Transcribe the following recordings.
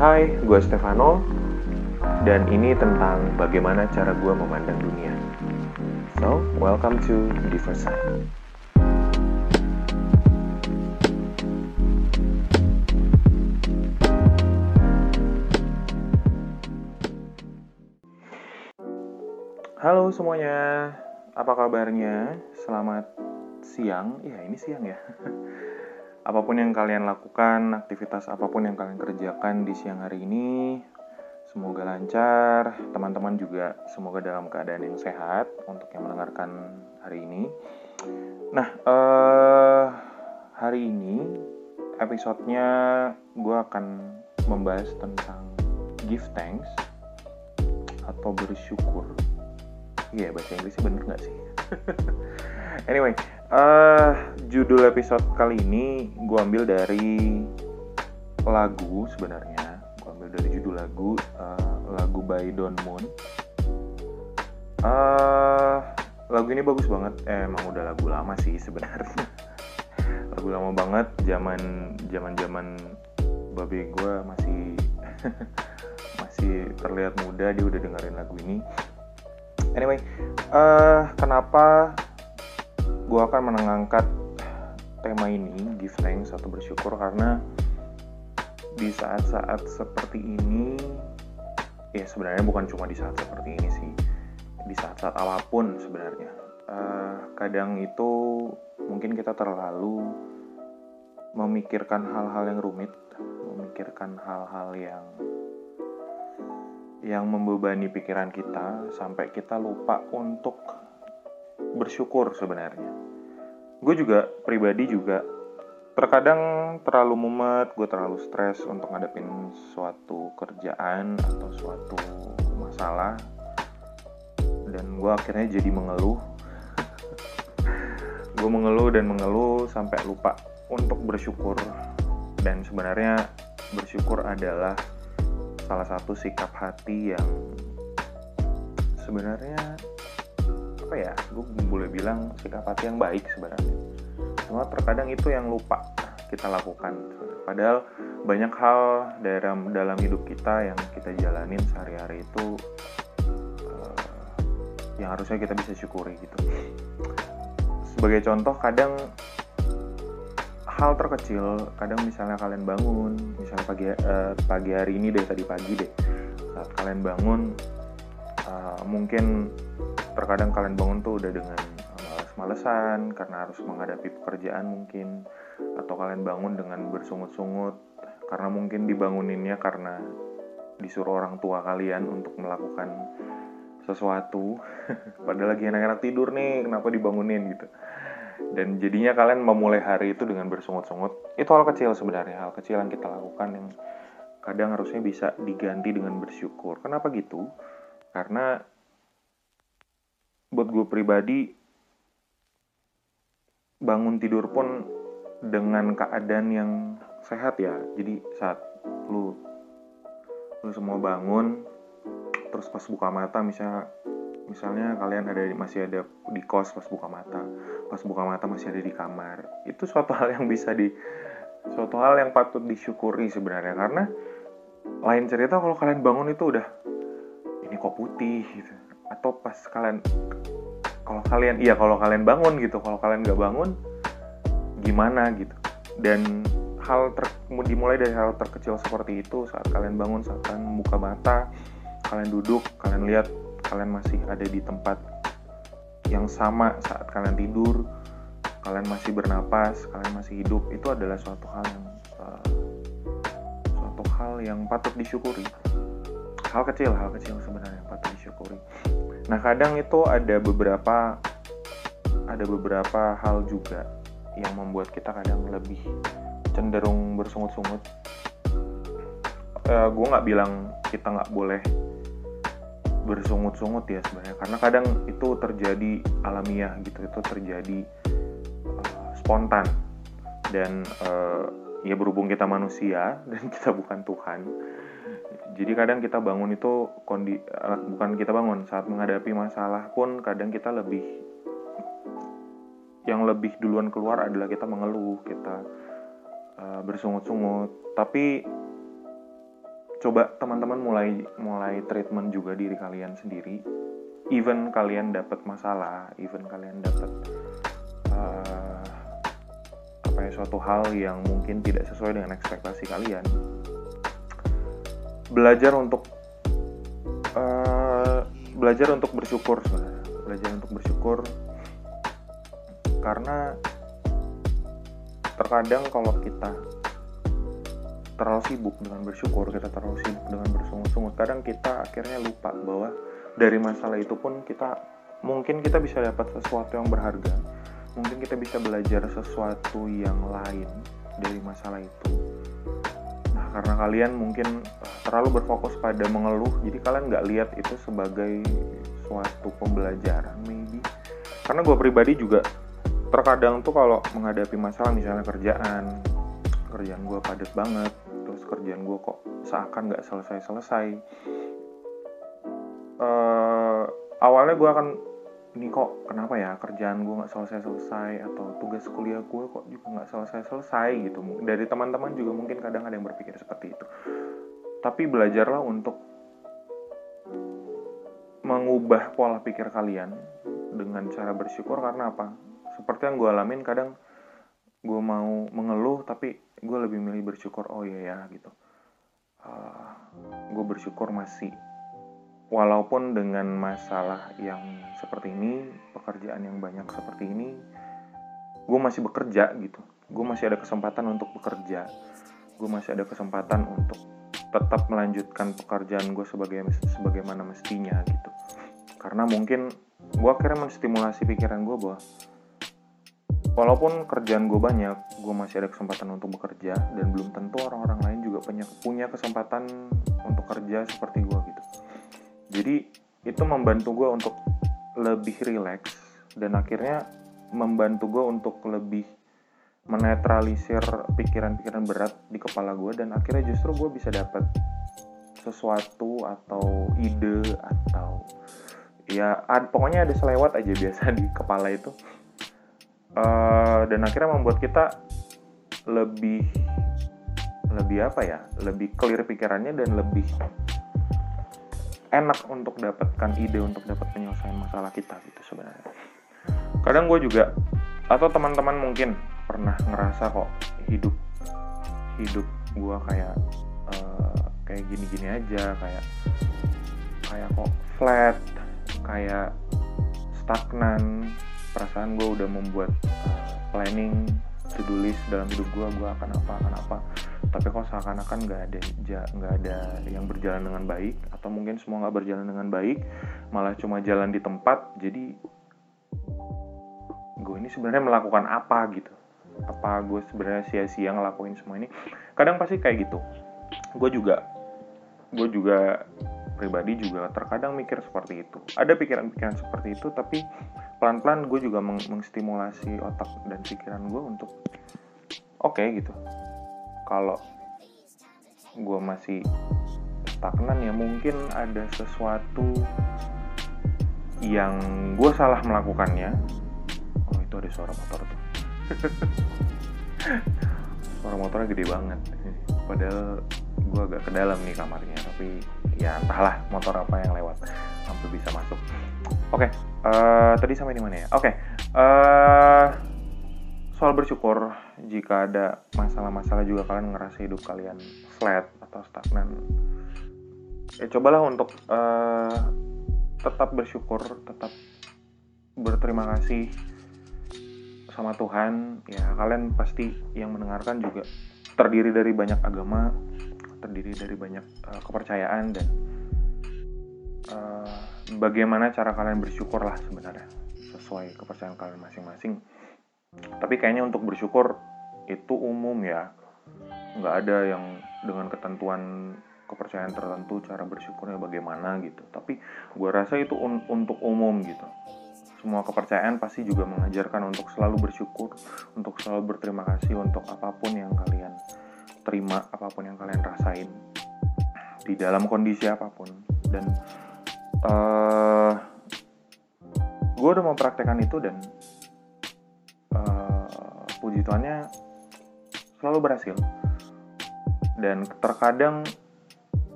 Hai, gue Stefano dan ini tentang bagaimana cara gue memandang dunia. So, welcome to Side. Halo semuanya, apa kabarnya? Selamat siang. Ya, ini siang ya. apa pun yang kalian lakukan, aktivitas apa pun yang kalian kerjakan di siang hari ini, semoga lancar. Teman-teman juga semoga dalam keadaan yang sehat untuk yang mendengarkan hari ini. Nah, uh, hari ini episodenya gue akan membahas tentang give thanks atau bersyukur. Iya, yeah, bahasa Inggrisnya bener nggak sih? anyway, Uh, judul episode kali ini gue ambil dari lagu sebenarnya. Gue ambil dari judul lagu uh, lagu by Don Moon. Uh, lagu ini bagus banget. Eh, emang udah lagu lama sih sebenarnya. lagu lama banget. Zaman zaman zaman babe gue masih masih terlihat muda dia udah dengerin lagu ini. Anyway, uh, kenapa gue akan menengangkat tema ini give thanks atau bersyukur karena di saat-saat seperti ini ya sebenarnya bukan cuma di saat seperti ini sih di saat-saat apa pun sebenarnya. Uh, kadang itu mungkin kita terlalu memikirkan hal-hal yang rumit memikirkan hal-hal yang yang membebani pikiran kita sampai kita lupa untuk bersyukur sebenarnya. Gue juga pribadi juga terkadang terlalu mumet, gue terlalu stres untuk ngadepin suatu kerjaan atau suatu masalah dan gue akhirnya jadi mengeluh. gue mengeluh dan mengeluh sampai lupa untuk bersyukur dan sebenarnya bersyukur adalah salah satu sikap hati yang sebenarnya apa ya gue boleh bilang sikap hati yang baik sebenarnya. Cuma terkadang itu yang lupa kita lakukan. Padahal banyak hal dalam dalam hidup kita yang kita jalanin sehari-hari itu uh, yang harusnya kita bisa syukuri gitu. Sebagai contoh kadang hal terkecil kadang misalnya kalian bangun misalnya pagi uh, pagi hari ini deh tadi pagi deh saat kalian bangun uh, mungkin terkadang kalian bangun tuh udah dengan eh, males-malesan karena harus menghadapi pekerjaan mungkin atau kalian bangun dengan bersungut-sungut karena mungkin dibanguninnya karena disuruh orang tua kalian untuk melakukan sesuatu. Padahal lagi enak-enak tidur nih kenapa dibangunin gitu. Dan jadinya kalian memulai hari itu dengan bersungut-sungut. Itu hal kecil sebenarnya hal kecil yang kita lakukan yang kadang harusnya bisa diganti dengan bersyukur. Kenapa gitu? Karena buat gue pribadi bangun tidur pun dengan keadaan yang sehat ya. Jadi saat lu lu semua bangun terus pas buka mata misalnya misalnya kalian ada masih ada di kos pas buka mata pas buka mata masih ada di kamar itu suatu hal yang bisa di suatu hal yang patut disyukuri sebenarnya. Karena lain cerita kalau kalian bangun itu udah ini kok putih gitu. Atau pas kalian kalau kalian iya kalau kalian bangun gitu kalau kalian nggak bangun gimana gitu. Dan hal ter, dimulai dari hal terkecil seperti itu saat kalian bangun saat kalian membuka mata kalian duduk kalian lihat kalian masih ada di tempat yang sama saat kalian tidur kalian masih bernapas kalian masih hidup itu adalah suatu hal yang uh, suatu hal yang patut disyukuri. Hal kecil hal kecil sebenarnya patut disyukuri Nah kadang itu ada beberapa ada beberapa hal juga yang membuat kita kadang lebih cenderung bersungut-sungut. Uh, gue nggak bilang kita nggak boleh bersungut-sungut ya sebenarnya karena kadang itu terjadi alamiah gitu itu terjadi uh, spontan dan uh, ya berhubung kita manusia dan kita bukan Tuhan jadi kadang kita bangun itu kondi eh, bukan kita bangun saat menghadapi masalah pun kadang kita lebih yang lebih duluan keluar adalah kita mengeluh kita uh, bersungut-sungut. Tapi coba teman-teman mulai mulai treatment juga diri kalian sendiri. Even kalian dapat masalah even kalian dapat uh, apa ya suatu hal yang mungkin tidak sesuai dengan ekspektasi kalian belajar untuk uh, belajar untuk bersyukur sebenarnya belajar untuk bersyukur karena terkadang kalau kita terlalu sibuk dengan bersyukur, kita terlalu sibuk dengan bersungut-sungut. Kadang kita akhirnya lupa bahwa dari masalah itu pun kita mungkin kita bisa dapat sesuatu yang berharga. Mungkin kita bisa belajar sesuatu yang lain dari masalah itu. Karena kalian mungkin terlalu berfokus pada mengeluh, jadi kalian nggak lihat itu sebagai suatu pembelajaran, maybe. Karena gue pribadi juga terkadang tuh kalau menghadapi masalah misalnya kerjaan, kerjaan gue padat banget, terus kerjaan gue kok seakan nggak selesai-selesai uh, awalnya gue akan ini kok kenapa ya kerjaan gue nggak selesai-selesai atau tugas kuliah gue kok juga nggak selesai-selesai? Gitu. Dari teman-teman juga mungkin kadang ada yang berpikir seperti itu. Tapi belajarlah untuk mengubah pola pikir kalian dengan cara bersyukur. Karena apa? Seperti yang gue alamin kadang gue mau mengeluh tapi gue lebih milih bersyukur oh iya ya gitu. Uh, ah, gue bersyukur masih walaupun dengan masalah yang seperti ini pekerjaan yang banyak seperti ini gue masih bekerja gitu. Gue masih ada kesempatan untuk bekerja. Gue masih ada kesempatan untuk tetap melanjutkan pekerjaan gue sebagai sebagaimana mestinya gitu. Karena mungkin gue akhirnya menstimulasi pikiran gue bahwa walaupun kerjaan gue banyak gue masih ada kesempatan untuk bekerja dan belum tentu orang-orang lain juga punya punya kesempatan untuk kerja seperti gue gitu jadi itu membantu gue untuk lebih rileks dan akhirnya membantu gue untuk lebih menetralisir pikiran-pikiran berat di kepala gue dan akhirnya justru gue bisa dapat sesuatu atau ide atau ya ad, pokoknya ada selewat aja biasa di kepala itu. Uh, dan akhirnya membuat kita lebih lebih apa ya lebih clear pikirannya dan lebih enak untuk dapatkan ide untuk dapat penyelesaian masalah kita gitu sebenarnya. Kadang gue juga atau teman-teman mungkin pernah ngerasa kok hidup hidup gue kayak uh, kayak gini-gini aja kayak kayak kok flat kayak stagnan. Perasaan gue udah membuat uh, planning to do list dalam hidup gue gue akan apa akan apa tapi kok seakan-akan nggak ada nggak ada yang berjalan dengan baik atau mungkin semua nggak berjalan dengan baik malah cuma jalan di tempat jadi gue ini sebenarnya melakukan apa gitu? Apa gue sebenarnya sia-sia ngelakuin semua ini? Kadang pasti kayak gitu. Gue juga gue juga pribadi juga terkadang mikir seperti itu. Ada pikiran-pikiran seperti itu tapi pelan-pelan gue juga meng mengstimulasi otak dan pikiran gue untuk oke okay, gitu kalau gue masih stagnan ya mungkin ada sesuatu yang gue salah melakukannya. Oh itu ada suara motor tuh. Suara motornya gede banget. Padahal gue agak ke dalam nih kamarnya tapi ya entahlah motor apa yang lewat sampai bisa masuk. Oke okay, uh, tadi sampai di mana ya? Oke okay, uh, eh, soal bersyukur jika ada masalah-masalah juga kalian ngerasa hidup kalian flat atau stagnan ya cobalah untuk uh, tetap bersyukur tetap berterima kasih sama Tuhan. Ya kalian pasti yang mendengarkan juga terdiri dari banyak agama terdiri dari banyak uh, kepercayaan dan uh, bagaimana cara kalian bersyukur lah sebenarnya sesuai kepercayaan kalian masing-masing tapi kayaknya untuk bersyukur itu umum ya. Nggak ada yang dengan ketentuan kepercayaan tertentu cara bersyukurnya bagaimana gitu. Tapi gue rasa itu un untuk umum gitu. Semua kepercayaan pasti juga mengajarkan untuk selalu bersyukur untuk selalu berterima kasih untuk apa pun yang kalian terima apa pun yang kalian rasain. Di dalam kondisi apa pun. Dan uh, eh, gue udah mempraktekkan itu dan puji Tuhannya selalu berhasil. Dan terkadang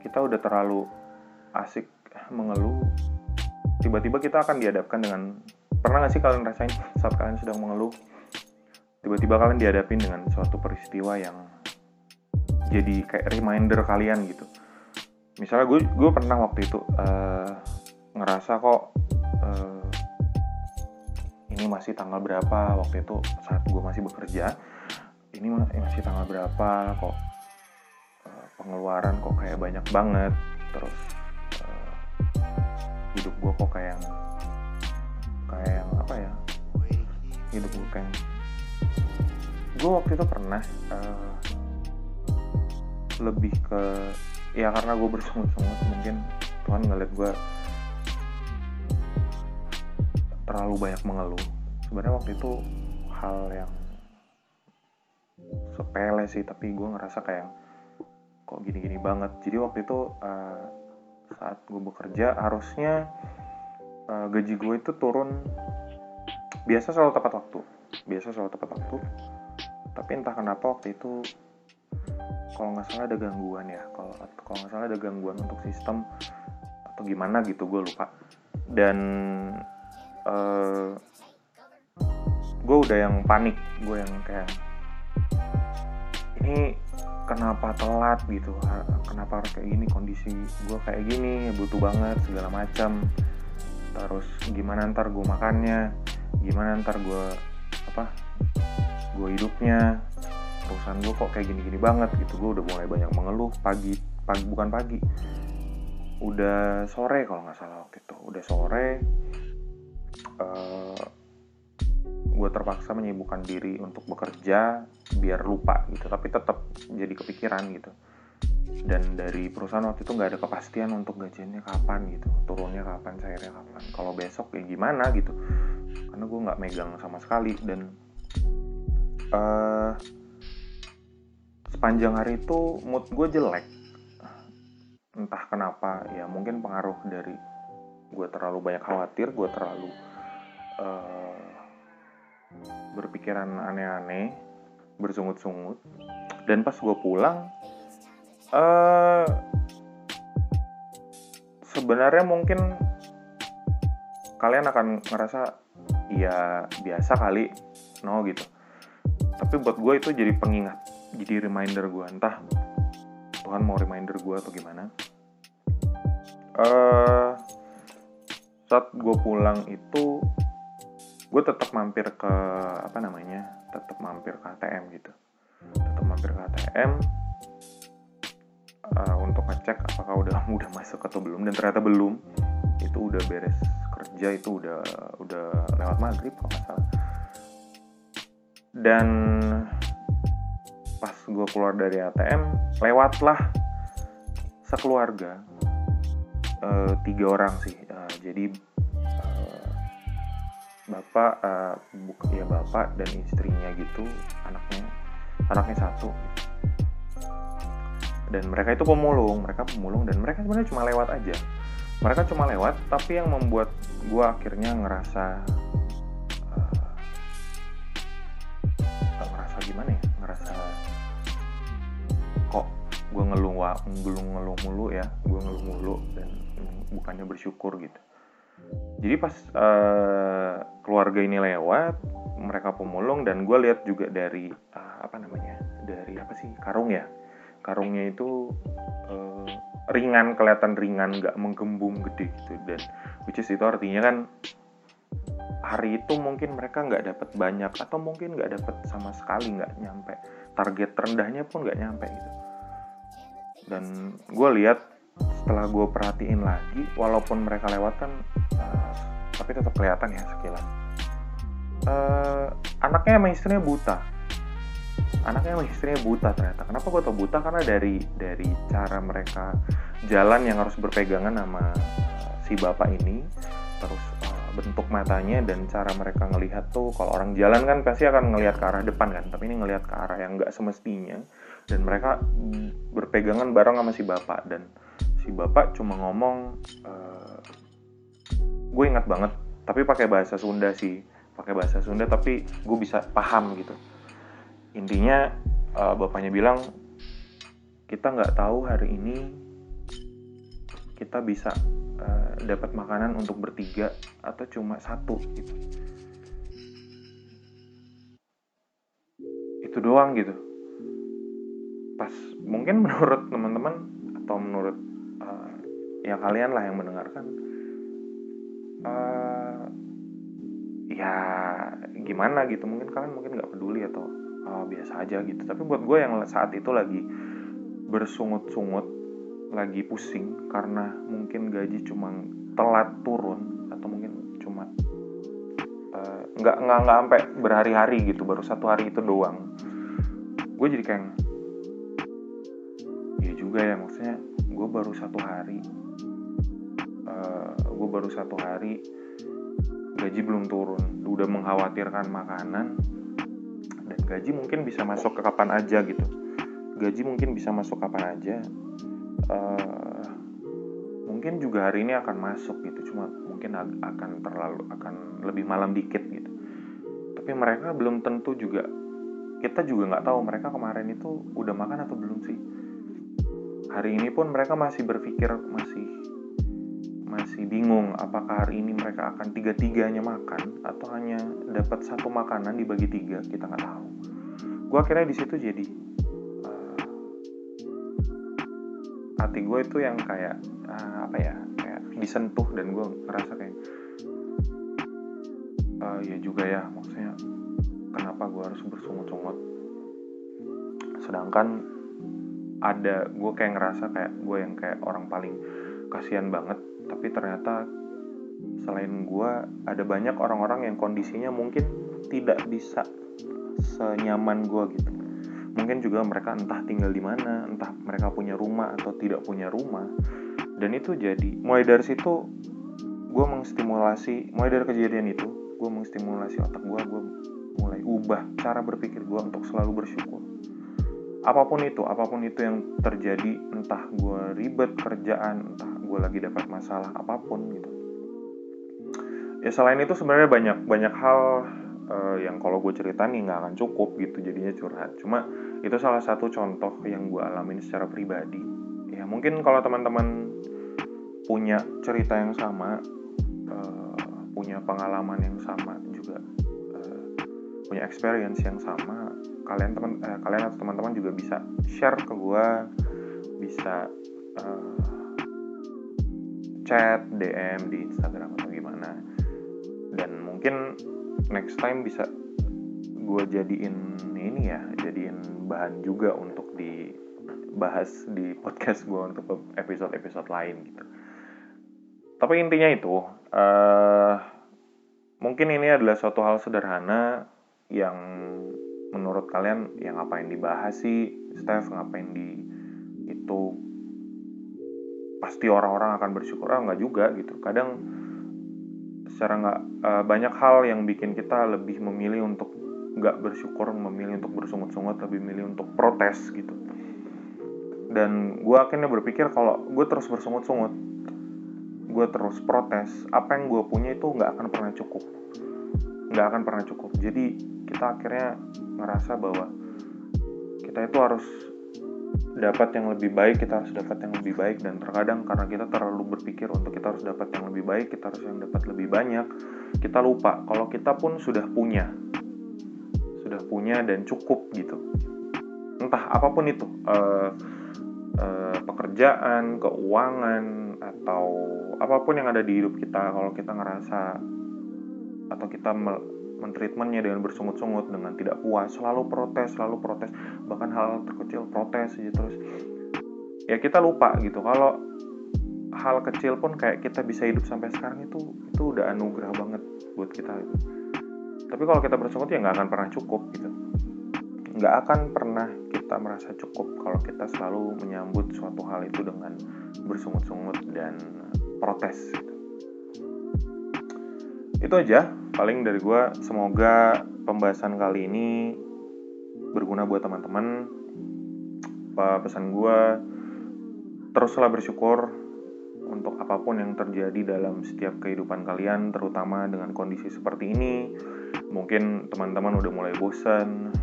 kita udah terlalu asik mengeluh tiba-tiba kita akan dihadapkan dengan pernah gak sih kalian rasain saat kalian sedang mengeluh? Tiba-tiba kalian dihadapin dengan suatu peristiwa yang jadi kayak reminder kalian gitu. Misalnya gue gue pernah waktu itu uh, ngerasa kok uh, ini masih tanggal berapa? Waktu itu saat gue masih bekerja ini masih tanggal berapa kok uh, pengeluaran kok kayak banyak banget. Terus uh, hidup gue kok kayak kayak yang apa ya? Hidup gue kayak gue waktu itu pernah uh, lebih ke ya karena gue bersungut-sungut mungkin Tuhan ngeliat gue terlalu banyak mengeluh. Sebenarnya waktu itu hal yang sepele sih tapi gue ngerasa kayak kok gini-gini banget? Jadi waktu itu uh, saat gue bekerja harusnya uh, gaji gue itu turun biasa selalu tepat waktu. Biasa selalu tepat waktu. Tapi entah kenapa waktu itu kalau nggak salah ada gangguan ya. Kalau kalau nggak salah ada gangguan untuk sistem atau gimana gitu gue lupa. Dan uh, eh, gue udah yang panik. Gue yang kayak ini kenapa telat gitu? Kenapa harus kayak gini? Kondisi gue kayak gini butuh banget segala macam. Terus gimana ntar gue makannya? Gimana ntar gue apa gue hidupnya? Perusahaan gue kok kayak gini-gini banget gitu. Gue udah mulai banyak mengeluh pagi pagi bukan pagi. Udah sore kalau nggak salah waktu itu. Udah sore uh, gue terpaksa menyibukkan diri untuk bekerja biar lupa gitu tapi tetap jadi kepikiran gitu. Dan dari perusahaan waktu itu nggak ada kepastian untuk gajiannya kapan gitu turunnya kapan cairnya kapan. Kalau besok ya gimana gitu. Karena gue nggak megang sama sekali dan uh, sepanjang hari itu mood gue jelek. Entah kenapa ya mungkin pengaruh dari gue terlalu banyak khawatir gue terlalu uh, berpikiran aneh-aneh bersungut-sungut. Dan pas gue pulang uh, sebenarnya mungkin kalian akan ngerasa ya biasa kali. No gitu. Tapi buat gue itu jadi pengingat jadi reminder gue entah Tuhan mau reminder gue atau gimana. Uh, saat gue pulang itu gue tetap mampir ke apa namanya tetap mampir ke ATM gitu. Tetap mampir ke ATM uh, eh, untuk ngecek apakah udah udah masuk atau belum. Dan ternyata belum. Itu udah beres kerja itu udah udah lewat maghrib kalau nggak salah. Dan pas gue keluar dari ATM lewatlah sekeluarga uh, tiga orang sih. Uh, jadi bapak uh, buk ya bapak dan istrinya gitu anaknya anaknya satu. Dan mereka itu pemulung mereka pemulung dan mereka sebenarnya cuma lewat aja. Mereka cuma lewat tapi yang membuat gue akhirnya ngerasa gue ngeluh ngeluh ngeluh mulu ya gue ngeluh mulu dan bukannya bersyukur gitu jadi pas uh, keluarga ini lewat mereka pemulung dan gue lihat juga dari uh, apa namanya dari apa sih karung ya? Karungnya itu uh, ringan kelihatan ringan nggak menggembung gede gitu dan which is itu artinya kan hari itu mungkin mereka nggak dapat banyak atau mungkin nggak dapat sama sekali nggak nyampe target terendahnya pun nggak nyampe gitu. Dan gue lihat setelah gue perhatiin lagi walaupun mereka lewat kan uh, tapi tetap kelihatan ya sekilas. Uh, anaknya sama istrinya buta. Anaknya sama istrinya buta ternyata. Kenapa gue tau buta? Karena dari dari cara mereka jalan yang harus berpegangan sama si bapak ini terus uh, bentuk matanya dan cara mereka ngelihat tuh kalau orang jalan kan pasti akan ngelihat ke arah depan kan tapi ini ngelihat ke arah yang nggak semestinya. Dan mereka berpegangan bareng sama si bapak dan si bapak cuma ngomong uh, gue ingat banget tapi pakai bahasa Sunda sih pakai bahasa Sunda tapi gue bisa paham gitu. Intinya uh, bapaknya bilang kita nggak tahu hari ini kita bisa uh, dapat makanan untuk bertiga atau cuma satu gitu. Itu doang gitu. Pas mungkin menurut teman-teman atau menurut ya kalian lah yang mendengarkan. Uh, ya gimana gitu? Mungkin kalian mungkin nggak peduli atau uh, biasa aja gitu. Tapi buat gue yang saat itu lagi bersungut-sungut lagi pusing karena mungkin gaji cuma telat turun atau mungkin cuma uh, nggak nggak nggak sampai berhari-hari gitu baru satu hari itu doang. Gue jadi kayak ya juga ya maksudnya gue baru satu hari. uh, gue baru satu hari gaji belum turun. Udah mengkhawatirkan makanan dan gaji mungkin bisa masuk ke kapan aja gitu. Gaji mungkin bisa masuk kapan aja uh, mungkin juga hari ini akan masuk gitu. Cuma mungkin akan terlalu akan lebih malam dikit gitu. Tapi mereka belum tentu juga kita juga nggak tahu mereka kemarin itu udah makan atau belum sih. Hari ini pun mereka masih berpikir masih masih bingung apakah hari ini mereka akan tiga-tiganya makan atau hanya dapat satu makanan dibagi tiga kita nggak tahu. Gue akhirnya di situ jadi uh, hati gue itu yang kayak uh, apa ya kayak disentuh dan gue ngerasa kayak uh, ya juga ya maksudnya kenapa gue harus bersungut-sungut. Sedangkan ada gue kayak ngerasa kayak gue yang kayak orang paling kasihan banget tapi ternyata selain gue ada banyak orang-orang yang kondisinya mungkin tidak bisa senyaman gue gitu. Mungkin juga mereka entah tinggal di mana entah mereka punya rumah atau tidak punya rumah. Dan itu jadi mulai dari situ gue mengstimulasi mulai dari kejadian itu gue mengstimulasi otak gue gue mulai ubah cara berpikir gue untuk selalu bersyukur. Apa pun itu apa pun itu yang terjadi entah gue ribet kerjaan entah gue lagi dapat masalah apa pun gitu. Ya selain itu sebenarnya banyak banyak hal uh, yang kalau gue ceritain nih nggak akan cukup gitu jadinya curhat. Cuma itu salah satu contoh yang gue alamin secara pribadi. Ya mungkin kalau teman-teman punya cerita yang sama uh, punya pengalaman yang sama juga uh, punya experience yang sama kalian teman eh, kalian atau teman-teman juga bisa share ke gue bisa uh, chat DM di Instagram atau gimana. Dan mungkin next time bisa gue jadiin ini ya jadiin bahan juga untuk dibahas di podcast gue untuk episode-episode lain gitu. Tapi intinya itu uh, mungkin ini adalah suatu hal sederhana yang menurut kalian yang ngapain dibahas sih Steph ngapain di itu pasti orang-orang akan bersyukur ah nggak juga gitu. Kadang secara nggak uh, banyak hal yang bikin kita lebih memilih untuk nggak bersyukur memilih untuk bersungut-sungut lebih memilih untuk protes gitu. Dan gue akhirnya berpikir kalau gue terus bersungut-sungut gue terus protes apa yang gue punya itu nggak akan pernah cukup. Nggak akan pernah cukup. Jadi kita akhirnya ngerasa bahwa kita itu harus dapat yang lebih baik kita harus dapat yang lebih baik. Dan terkadang karena kita terlalu berpikir untuk kita harus dapat yang lebih baik kita harus yang dapat lebih banyak kita lupa kalau kita pun sudah punya. Sudah punya dan cukup gitu. Entah apa pun itu uh, uh, pekerjaan keuangan atau apa pun yang ada di hidup kita kalau kita ngerasa atau kita mentreatmentnya dengan bersungut-sungut dengan tidak puas selalu protes selalu protes bahkan hal terkecil protes aja terus ya kita lupa gitu kalau hal kecil pun kayak kita bisa hidup sampai sekarang itu itu udah anugerah banget buat kita gitu. tapi kalau kita bersungut ya nggak akan pernah cukup gitu nggak akan pernah kita merasa cukup kalau kita selalu menyambut suatu hal itu dengan bersungut-sungut dan protes gitu. itu aja paling dari gue semoga pembahasan kali ini berguna buat teman-teman. Pesan gue teruslah bersyukur untuk apa pun yang terjadi dalam setiap kehidupan kalian terutama dengan kondisi seperti ini. Mungkin teman-teman udah mulai bosan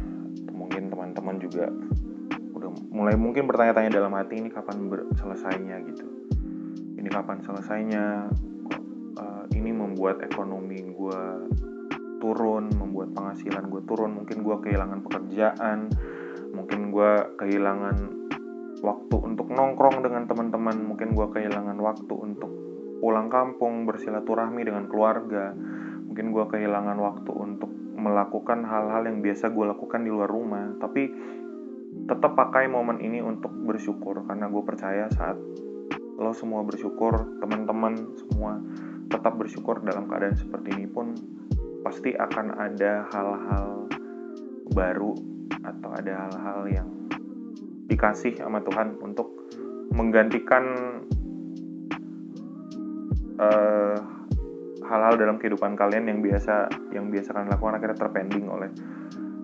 mungkin teman-teman juga udah mulai mungkin bertanya-tanya dalam hati ini kapan selesainya? gitu. Ini kapan selesainya ini membuat ekonomi gue turun membuat penghasilan gue turun mungkin gue kehilangan pekerjaan mungkin gue kehilangan waktu untuk nongkrong dengan teman-teman mungkin gue kehilangan waktu untuk pulang kampung bersilaturahmi dengan keluarga mungkin gue kehilangan waktu untuk melakukan hal-hal yang biasa gue lakukan di luar rumah. Tapi tetap pakai momen ini untuk bersyukur karena gue percaya saat lo semua bersyukur teman-teman semua tetap bersyukur dalam keadaan seperti ini pun pasti akan ada hal-hal baru atau ada hal-hal yang dikasih sama Tuhan untuk menggantikan eh, hal-hal dalam kehidupan kalian yang biasa yang biasa kalian lakukan akhirnya terpending oleh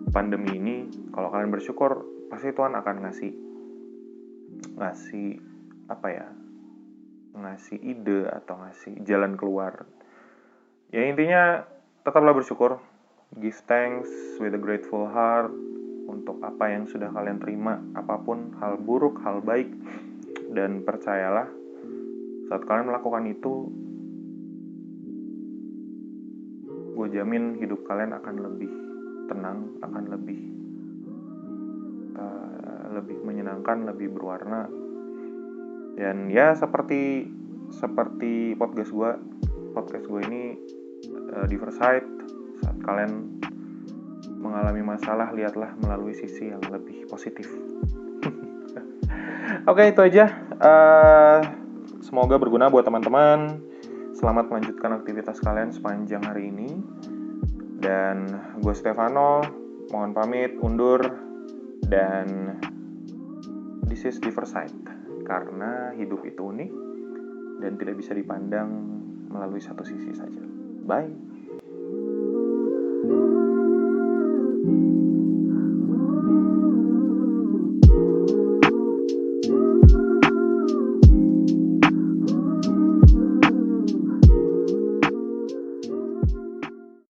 pandemi ini. Kalau kalian bersyukur pasti Tuhan akan ngasih ngasih apa ya ngasih ide atau ngasih jalan keluar ya intinya tetaplah bersyukur give thanks with a grateful heart untuk apa yang sudah kalian terima, apa pun hal buruk, hal baik, dan percayalah saat kalian melakukan itu, gue jamin hidup kalian akan lebih tenang, akan lebih uh, lebih menyenangkan, lebih berwarna. Dan ya seperti seperti podcast gue, podcast gue ini uh, diversite saat kalian mengalami masalah, lihatlah melalui sisi yang lebih positif. Oke, okay, itu aja. Uh, semoga berguna buat teman-teman. Selamat melanjutkan aktivitas kalian sepanjang hari ini. Dan gue Stefano, mohon pamit, undur, dan this is Diversite. Karena hidup itu unik dan tidak bisa dipandang melalui satu sisi saja. Bye.